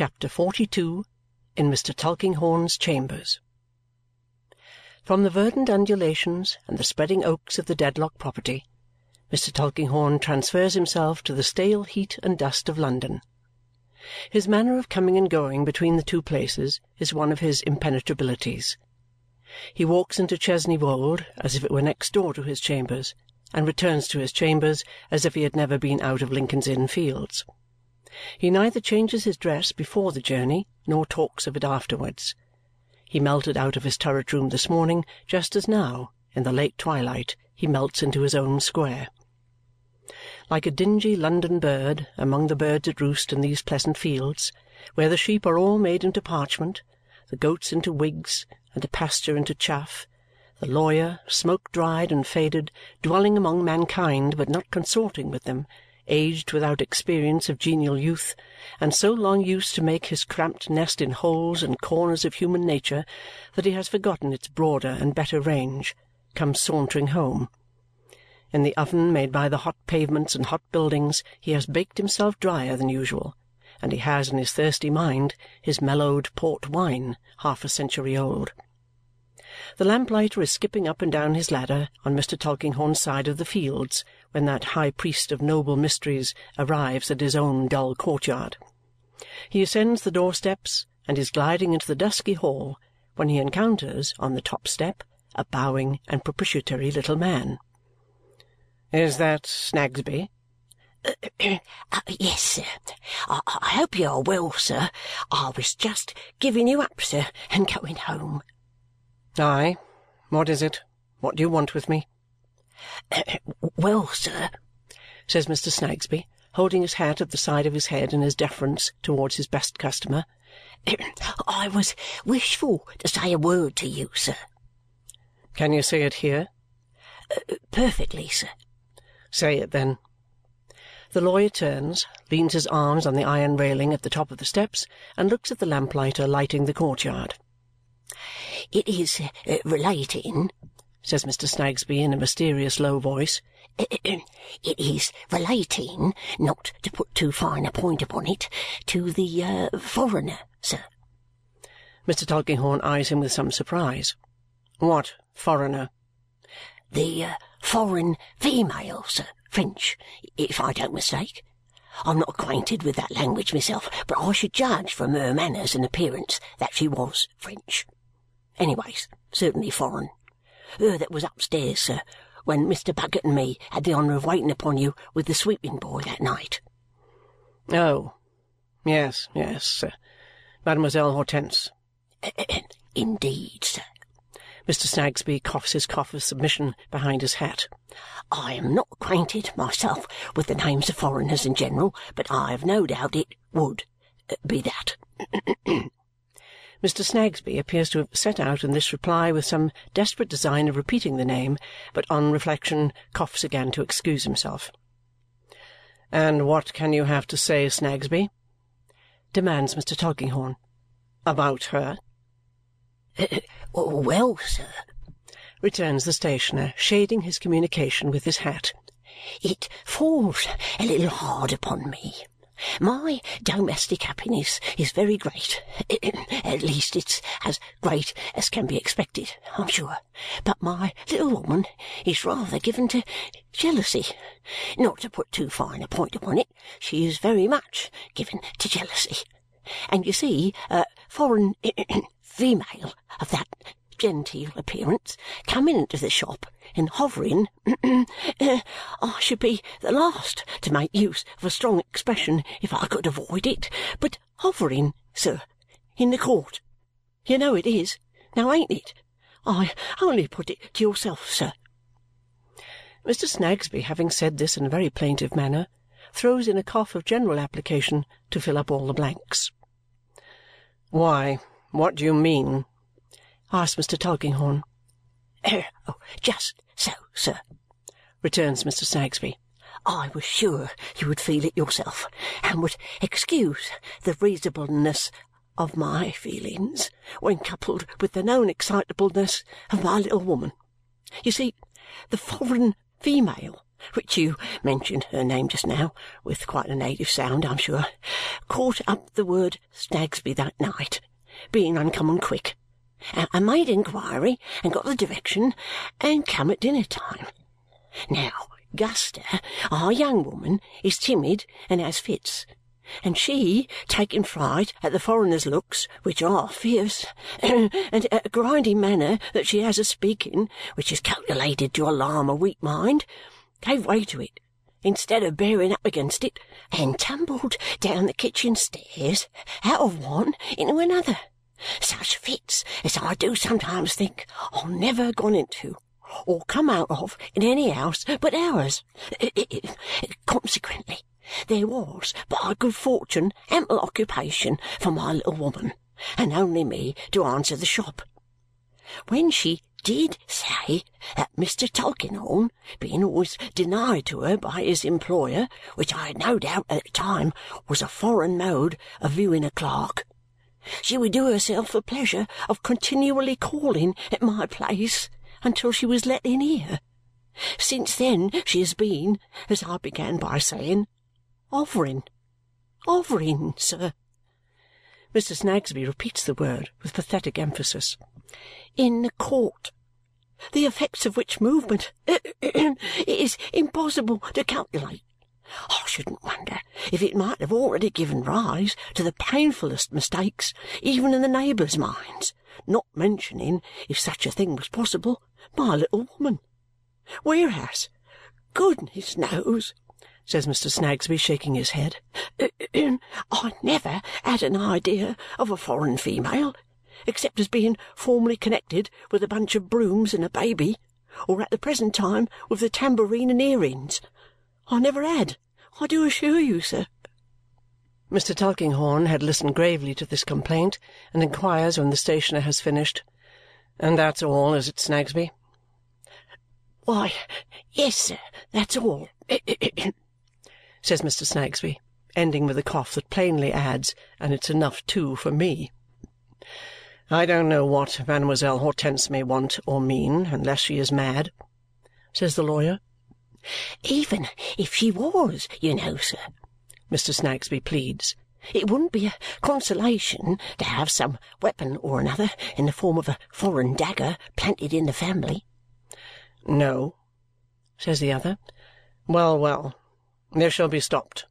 Chapter 42 In Mr. Tulkinghorn's Chambers From the verdant undulations and the spreading oaks of the Dedlock property, Mr. Tulkinghorn transfers himself to the stale heat and dust of London. His manner of coming and going between the two places is one of his impenetrabilities. He walks into Chesney Wold as if it were next door to his chambers and returns to his chambers as if he had never been out of Lincoln's Inn Fields. He neither changes his dress before the journey nor talks of it afterwards. He melted out of his turret room this morning just as now, in the late twilight, he melts into his own square. Like a dingy London bird among the birds at roost in these pleasant fields, where the sheep are all made into parchment, the goats into wigs, and the pasture into chaff, the lawyer, smoke-dried and faded, dwelling among mankind but not consorting with them, aged without experience of genial youth, and so long used to make his cramped nest in holes and corners of human nature that he has forgotten its broader and better range, comes sauntering home. In the oven made by the hot pavements and hot buildings he has baked himself drier than usual, and he has in his thirsty mind his mellowed port wine half a century old. The lamplighter is skipping up and down his ladder on Mr. Tulkinghorn's side of the Fields when that high priest of noble mysteries arrives at his own dull courtyard. He ascends the door-steps and is gliding into the dusky hall when he encounters, on the top step, a bowing and propitiatory little man. "Is that Snagsby?" Uh, yes, sir. I, I hope you are well, sir. I was just giving you up, sir, and going home. "Aye. What is it? What do you want with me?" "Well, sir," says Mr. Snagsby, holding his hat at the side of his head in his deference towards his best customer, "I was wishful to say a word to you, sir." "Can you say it here?" Uh, "Perfectly, sir." "Say it, then." The lawyer turns, leans his arms on the iron railing at the top of the steps, and looks at the lamplighter lighting the courtyard. It is uh, relating," says Mr. Snagsby in a mysterious low voice, "it is relating, not to put too fine a point upon it, to the uh, foreigner, sir." Mr. Tulkinghorn eyes him with some surprise. "What foreigner?" "The uh, foreign female, sir. French, if I don't mistake. I'm not acquainted with that language myself, but I should judge from her manners and appearance that she was French. Anyways, certainly foreign. Her that was upstairs, sir, when Mr. Bucket and me had the honour of waiting upon you with the sweeping boy that night." "Oh! Yes, yes. Mademoiselle Hortense." "Indeed, sir." Mr. Snagsby coughs his cough of submission behind his hat. "I am not acquainted, myself, with the names of foreigners in general, but I have no doubt it would uh, be that. Mr. Snagsby appears to have set out in this reply with some desperate design of repeating the name, but on reflection coughs again to excuse himself. "And what can you have to say, Snagsby?" demands Mr. Tulkinghorn. "About her?" Uh, uh, "Well, sir," returns the stationer, shading his communication with his hat, "it falls a little hard upon me. My domestic happiness is very great. At least it's as great as can be expected, I'm sure. But my little woman is rather given to jealousy. Not to put too fine a point upon it, she is very much given to jealousy. And you see, a foreign female of that genteel appearance coming into the shop and hovering uh, I should be the last to make use of a strong expression if I could avoid it, but hovering, sir, in the court. You know it is. Now ain't it? I only put it to yourself, sir." Mr. Snagsby, having said this in a very plaintive manner, throws in a cough of general application to fill up all the blanks. "Why, what do you mean?" Asks Mr. Tulkinghorn. Oh, oh, just so, sir," returns Mr. Snagsby. "I was sure you would feel it yourself and would excuse the reasonableness of my feelings when coupled with the known excitableness of my little woman. You see, the foreign female which you mentioned her name just now, with quite a native sound, I'm sure, caught up the word Snagsby that night, being uncommon quick, and made inquiry and got the direction and come at dinner time. Now, Guster, our young woman, is timid and has fits, and she, taking fright at the foreigner's looks, which are fierce, and at a grinding manner that she has of speaking, which is calculated to alarm a weak mind, gave way to it instead of bearing up against it, and tumbled down the kitchen stairs out of one into another. Such fits as I do sometimes think I've never gone into or come out of in any house but ours. Consequently, there was, by good fortune, ample occupation for my little woman, and only me to answer the shop. When she did say that Mr. Tulkinghorn, being always denied to her by his employer, which I had no doubt at the time was a foreign mode of viewing a clerk, she would do herself the pleasure of continually calling at my place until she was let in here. Since then she has been, as I began by saying, hovering. Hovering, sir. Mr. Snagsby repeats the word with pathetic emphasis. In the court. The effects of which movement it is impossible to calculate. I shouldn't wonder if it might have already given rise to the painfullest mistakes even in the neighbours' minds, not mentioning, if such a thing was possible, my little woman. Whereas, goodness knows, says Mr. Snagsby, shaking his head, I never had an idea of a foreign female, except as being formerly connected with a bunch of brooms and a baby, or at the present time with the tambourine and earrings. I never had, I do assure you, sir. Mr. Tulkinghorn had listened gravely to this complaint and inquires when the stationer has finished, "And that's all, is it, Snagsby?" "Why, yes, sir, that's all," says Mr. Snagsby, ending with a cough that plainly adds, "And it's enough, too, for me." "I don't know what Mademoiselle Hortense may want or mean, unless she is mad," says the lawyer. Even if she was, you know, sir," Mr. Snagsby pleads, "it wouldn't be a consolation to have some weapon or another in the form of a foreign dagger planted in the family." "No," says the other. "Well, well, this shall be stopped.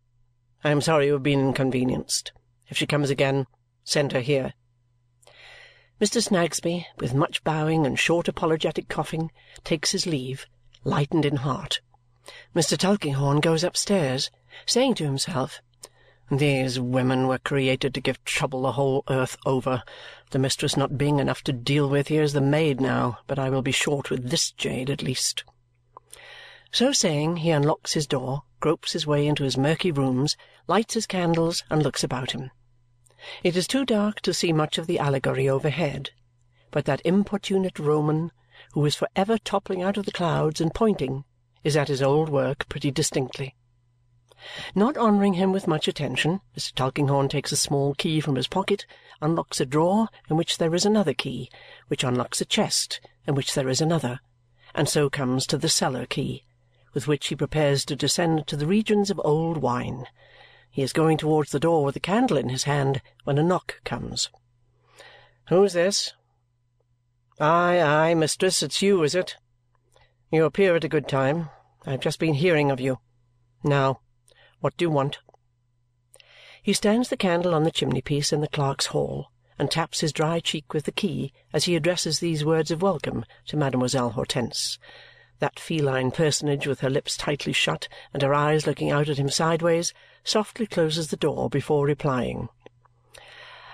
I am sorry you have been inconvenienced. If she comes again, send her here." Mr. Snagsby, with much bowing and short apologetic coughing, takes his leave, lightened in heart. Mr. Tulkinghorn goes upstairs, saying to himself, "These women were created to give trouble the whole earth over. The mistress not being enough to deal with, here's the maid now, but I will be short with this jade at least." So saying, he unlocks his door, gropes his way into his murky rooms, lights his candles, and looks about him. It is too dark to see much of the Allegory overhead, but that importunate Roman, who is for ever toppling out of the clouds and pointing, is at his old work pretty distinctly. Not honouring him with much attention, Mr. Tulkinghorn takes a small key from his pocket, unlocks a drawer in which there is another key, which unlocks a chest in which there is another, and so comes to the cellar key, with which he prepares to descend to the regions of old wine. He is going towards the door with a candle in his hand when a knock comes. "Who's this?" "Aye, aye, mistress, it's you, is it? You appear at a good time. I have just been hearing of you. Now, what do you want?" He stands the candle on the chimney-piece in the clerk's hall and taps his dry cheek with the key as he addresses these words of welcome to Mademoiselle Hortense. That feline personage, with her lips tightly shut and her eyes looking out at him sideways, softly closes the door before replying.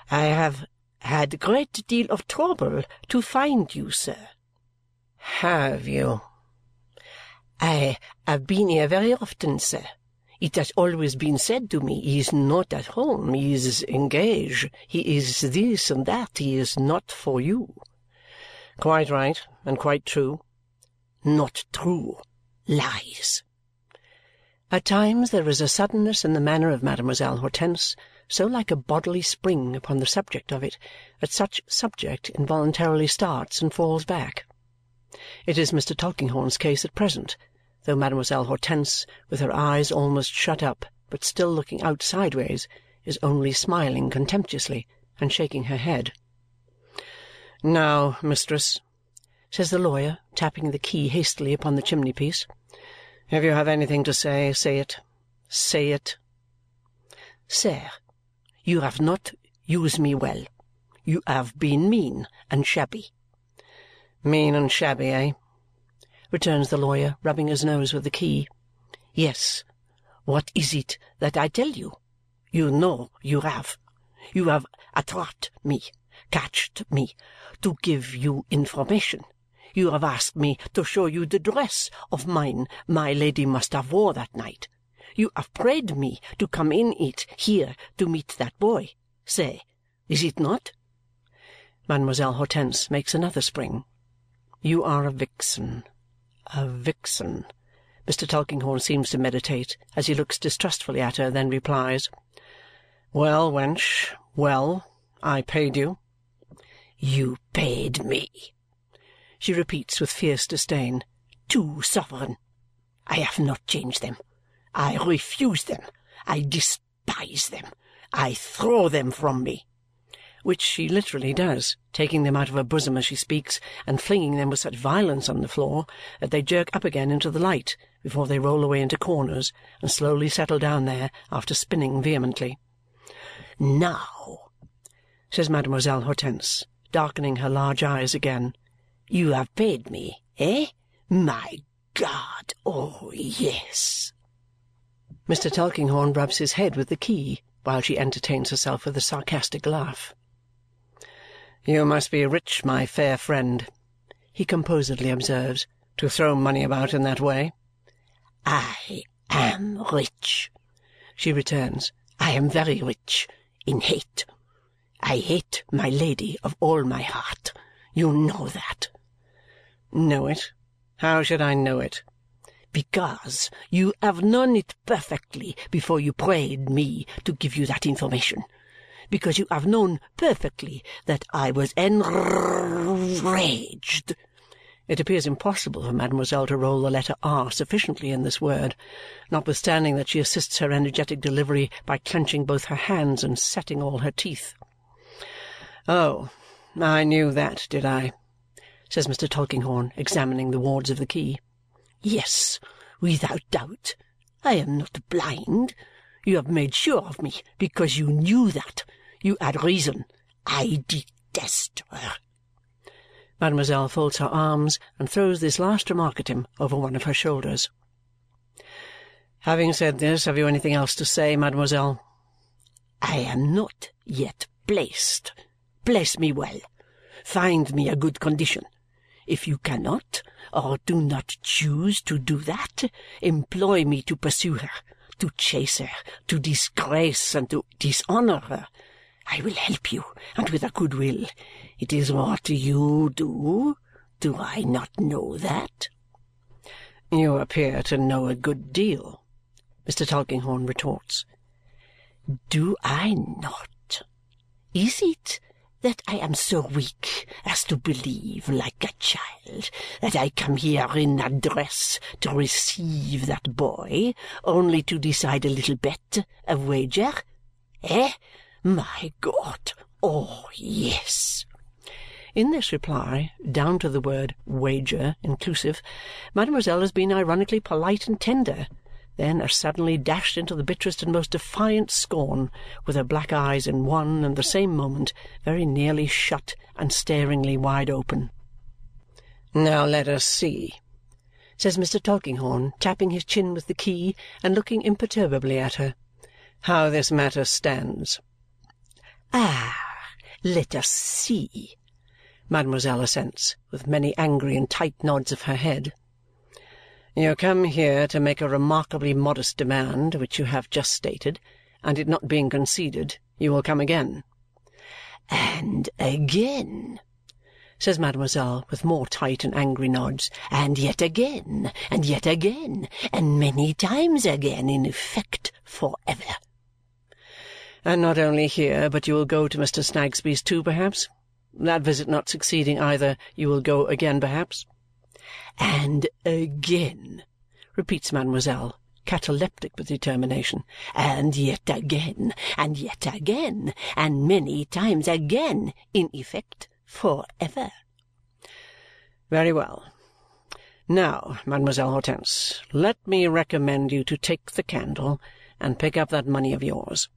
"I have had a great deal of trouble to find you, sir." "Have you?" I have been here very often, sir. It has always been said to me, he is not at home, he is engaged, he is this and that, he is not for you. Quite right, and quite true. Not true. Lies. At times there is a suddenness in the manner of Mademoiselle Hortense, so like a bodily spring upon the subject of it, that such subject involuntarily starts and falls back. It is Mr. Tulkinghorn's case at present, though Mademoiselle Hortense, with her eyes almost shut up but still looking out sideways, is only smiling contemptuously and shaking her head. "Now, mistress," says the lawyer, tapping the key hastily upon the chimney-piece, "if you have anything to say, say it. Say it." "Sir, you have not used me well. You have been mean and shabby." "Mean and shabby, eh?" returns the lawyer, rubbing his nose with the key. "Yes. What is it that I tell you? You know you have. You have attrapped me, catched me, to give you information. You have asked me to show you the dress of mine my Lady must have wore that night. You have prayed me to come in it here to meet that boy. Say, is it not?" Mademoiselle Hortense makes another spring. "You are a vixen, a vixen!" Mr. Tulkinghorn seems to meditate as he looks distrustfully at her, then replies, "Well, wench, well. I paid you." "You paid me," she repeats with fierce disdain. "Two sovereign. I have not changed them. I refuse them. I despise them. I throw them from me which she literally does, taking them out of her bosom as she speaks and flinging them with such violence on the floor that they jerk up again into the light before they roll away into corners and slowly settle down there after spinning vehemently. "Now," says Mademoiselle Hortense, darkening her large eyes again, "you have paid me, eh? My God! Oh, yes!" Mr. Tulkinghorn rubs his head with the key while she entertains herself with a sarcastic laugh. "You must be rich, my fair friend," he composedly observes, "to throw money about in that way." "I am rich," she returns. "I am very rich in hate. I hate my Lady of all my heart. You know that." "Know it? How should I know it?" "Because you have known it perfectly before you prayed me to give you that information because you have known perfectly that I was enraged." It appears impossible for mademoiselle to roll the letter R sufficiently in this word, notwithstanding that she assists her energetic delivery by clenching both her hands and setting all her teeth. "Oh, I knew that, did I?" says Mr. Tulkinghorn, examining the wards of the key. "Yes, without doubt. I am not blind. You have made sure of me because you knew that. You had reason. I detest her." Mademoiselle folds her arms and throws this last remark at him over one of her shoulders. "Having said this, have you anything else to say, mademoiselle?" "I am not yet placed. Place me well. Find me a good condition. If you cannot, or do not choose to do that, employ me to pursue her to chase her, to disgrace and to dishonour her. I will help you, and with a good will. It is what you do. Do I not know that?" "You appear to know a good deal," Mr. Tulkinghorn retorts. "Do I not? Is it that I am so weak as to believe, like a child, that I come here in a dress to receive that boy, only to decide a little bet, a wager? Eh? My God! Oh, yes!" In this reply, down to the word wager inclusive, mademoiselle has been ironically polite and tender then as suddenly dashed into the bitterest and most defiant scorn, with her black eyes in one and the same moment very nearly shut and staringly wide open. "Now let us see," says Mr. Tulkinghorn, tapping his chin with the key and looking imperturbably at her, "how this matter stands." "Ah! Let us see," mademoiselle assents, with many angry and tight nods of her head. You come here to make a remarkably modest demand, which you have just stated, and it not being conceded, you will come again." "And again," says mademoiselle with more tight and angry nods, "and yet again, and yet again, and many times again, in effect for ever." "And not only here, but you will go to Mr. Snagsby's too, perhaps? That visit not succeeding either, you will go again, perhaps?" "And again," repeats mademoiselle, cataleptic with determination. And yet again, and yet again, and many times again, in effect, for ever. Very well. Now, Mademoiselle Hortense, let me recommend you to take the candle and pick up that money of yours.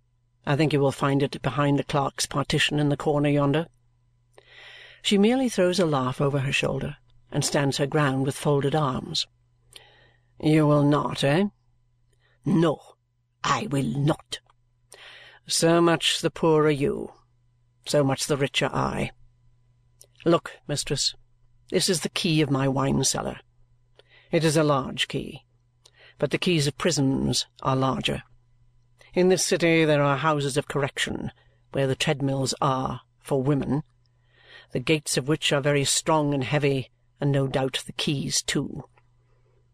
I think you will find it behind the clerk's partition in the corner yonder. She merely throws a laugh over her shoulder and stands her ground with folded arms. You will not, eh? No, I will not. So much the poorer you, so much the richer I. Look, mistress, this is the key of my wine cellar. It is a large key, but the keys of prisons are larger. In this city there are houses of correction where the treadmills are for women, the gates of which are very strong and heavy, and no doubt the keys too.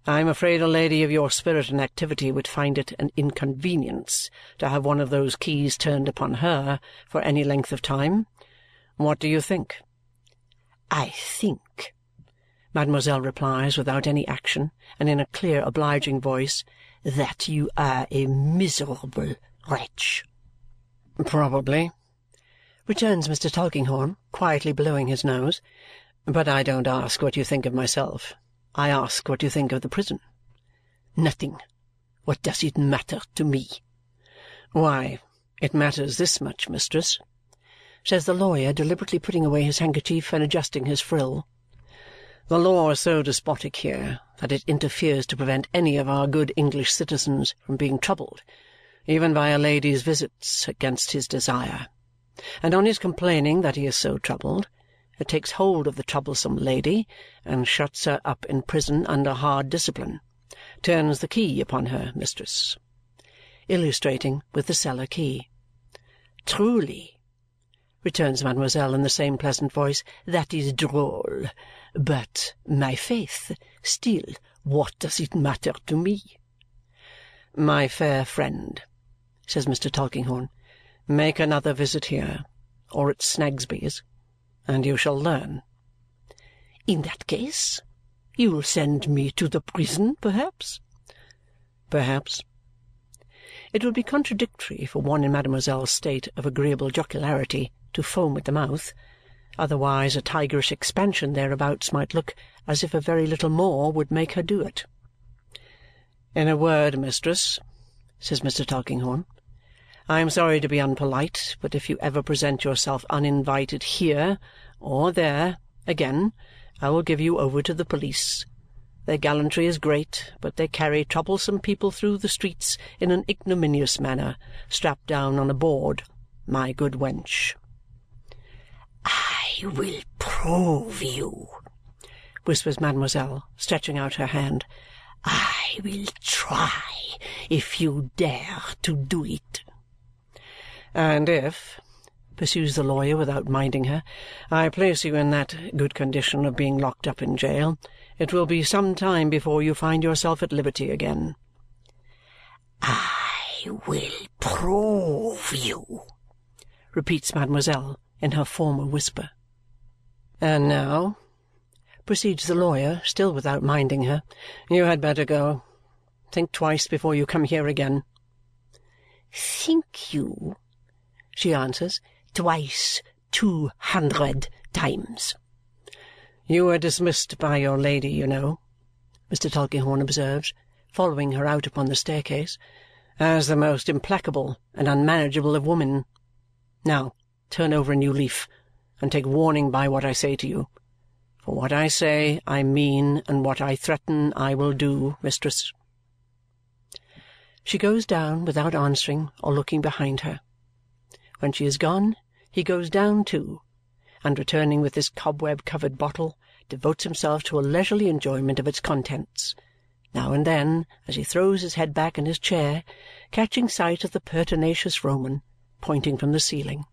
I am afraid a lady of your spirit and activity would find it an inconvenience to have one of those keys turned upon her for any length of time. What do you think? I think, mademoiselle replies without any action and in a clear obliging voice, that you are a miserable wretch. Probably, returns Mr. Tulkinghorn, quietly blowing his nose. But I don't ask what you think of myself. I ask what you think of the prison. Nothing. What does it matter to me? Why, it matters this much, mistress says the lawyer, deliberately putting away his handkerchief and adjusting his frill. The law is so despotic here that it interferes to prevent any of our good English citizens from being troubled, even by a lady's visits, against his desire. And on his complaining that he is so troubled, it takes hold of the troublesome lady and shuts her up in prison under hard discipline. Turns the key upon her, mistress. Illustrating with the cellar key. Truly, returns mademoiselle in the same pleasant voice, that is droll. But, my faith, still, what does it matter to me? My fair friend, says Mr. Tulkinghorn, make another visit here, or at Snagsby's, and you shall learn. In that case, you'll send me to the prison, perhaps? Perhaps. It would be contradictory for one in mademoiselle's state of agreeable jocularity to foam at the mouth. Otherwise a tigerish expansion thereabouts might look as if a very little more would make her do it. In a word, mistress, says Mr. Tulkinghorn, I am sorry to be unpolite, but if you ever present yourself uninvited here or there again, I will give you over to the police. Their gallantry is great, but they carry troublesome people through the streets in an ignominious manner, strapped down on a board, my good wench. I will prove you, whispers mademoiselle, stretching out her hand. I will try if you dare to do it. And if, pursues the lawyer without minding her, I place you in that good condition of being locked up in jail, it will be some time before you find yourself at liberty again. I will prove you, repeats mademoiselle in her former whisper. And now, proceeds the lawyer, still without minding her, you had better go. Think twice before you come here again. Think you, she answers, twice two hundred times. You were dismissed by your lady, you know, Mr. Tulkinghorn observes, following her out upon the staircase, as the most implacable and unmanageable of women. Now, turn over a new leaf and take warning by what I say to you. For what I say I mean, and what I threaten I will do, mistress. She goes down without answering or looking behind her. When she is gone, he goes down too, and returning with his cobweb-covered bottle, devotes himself to a leisurely enjoyment of its contents, now and then, as he throws his head back in his chair, catching sight of the pertinacious Roman pointing from the ceiling.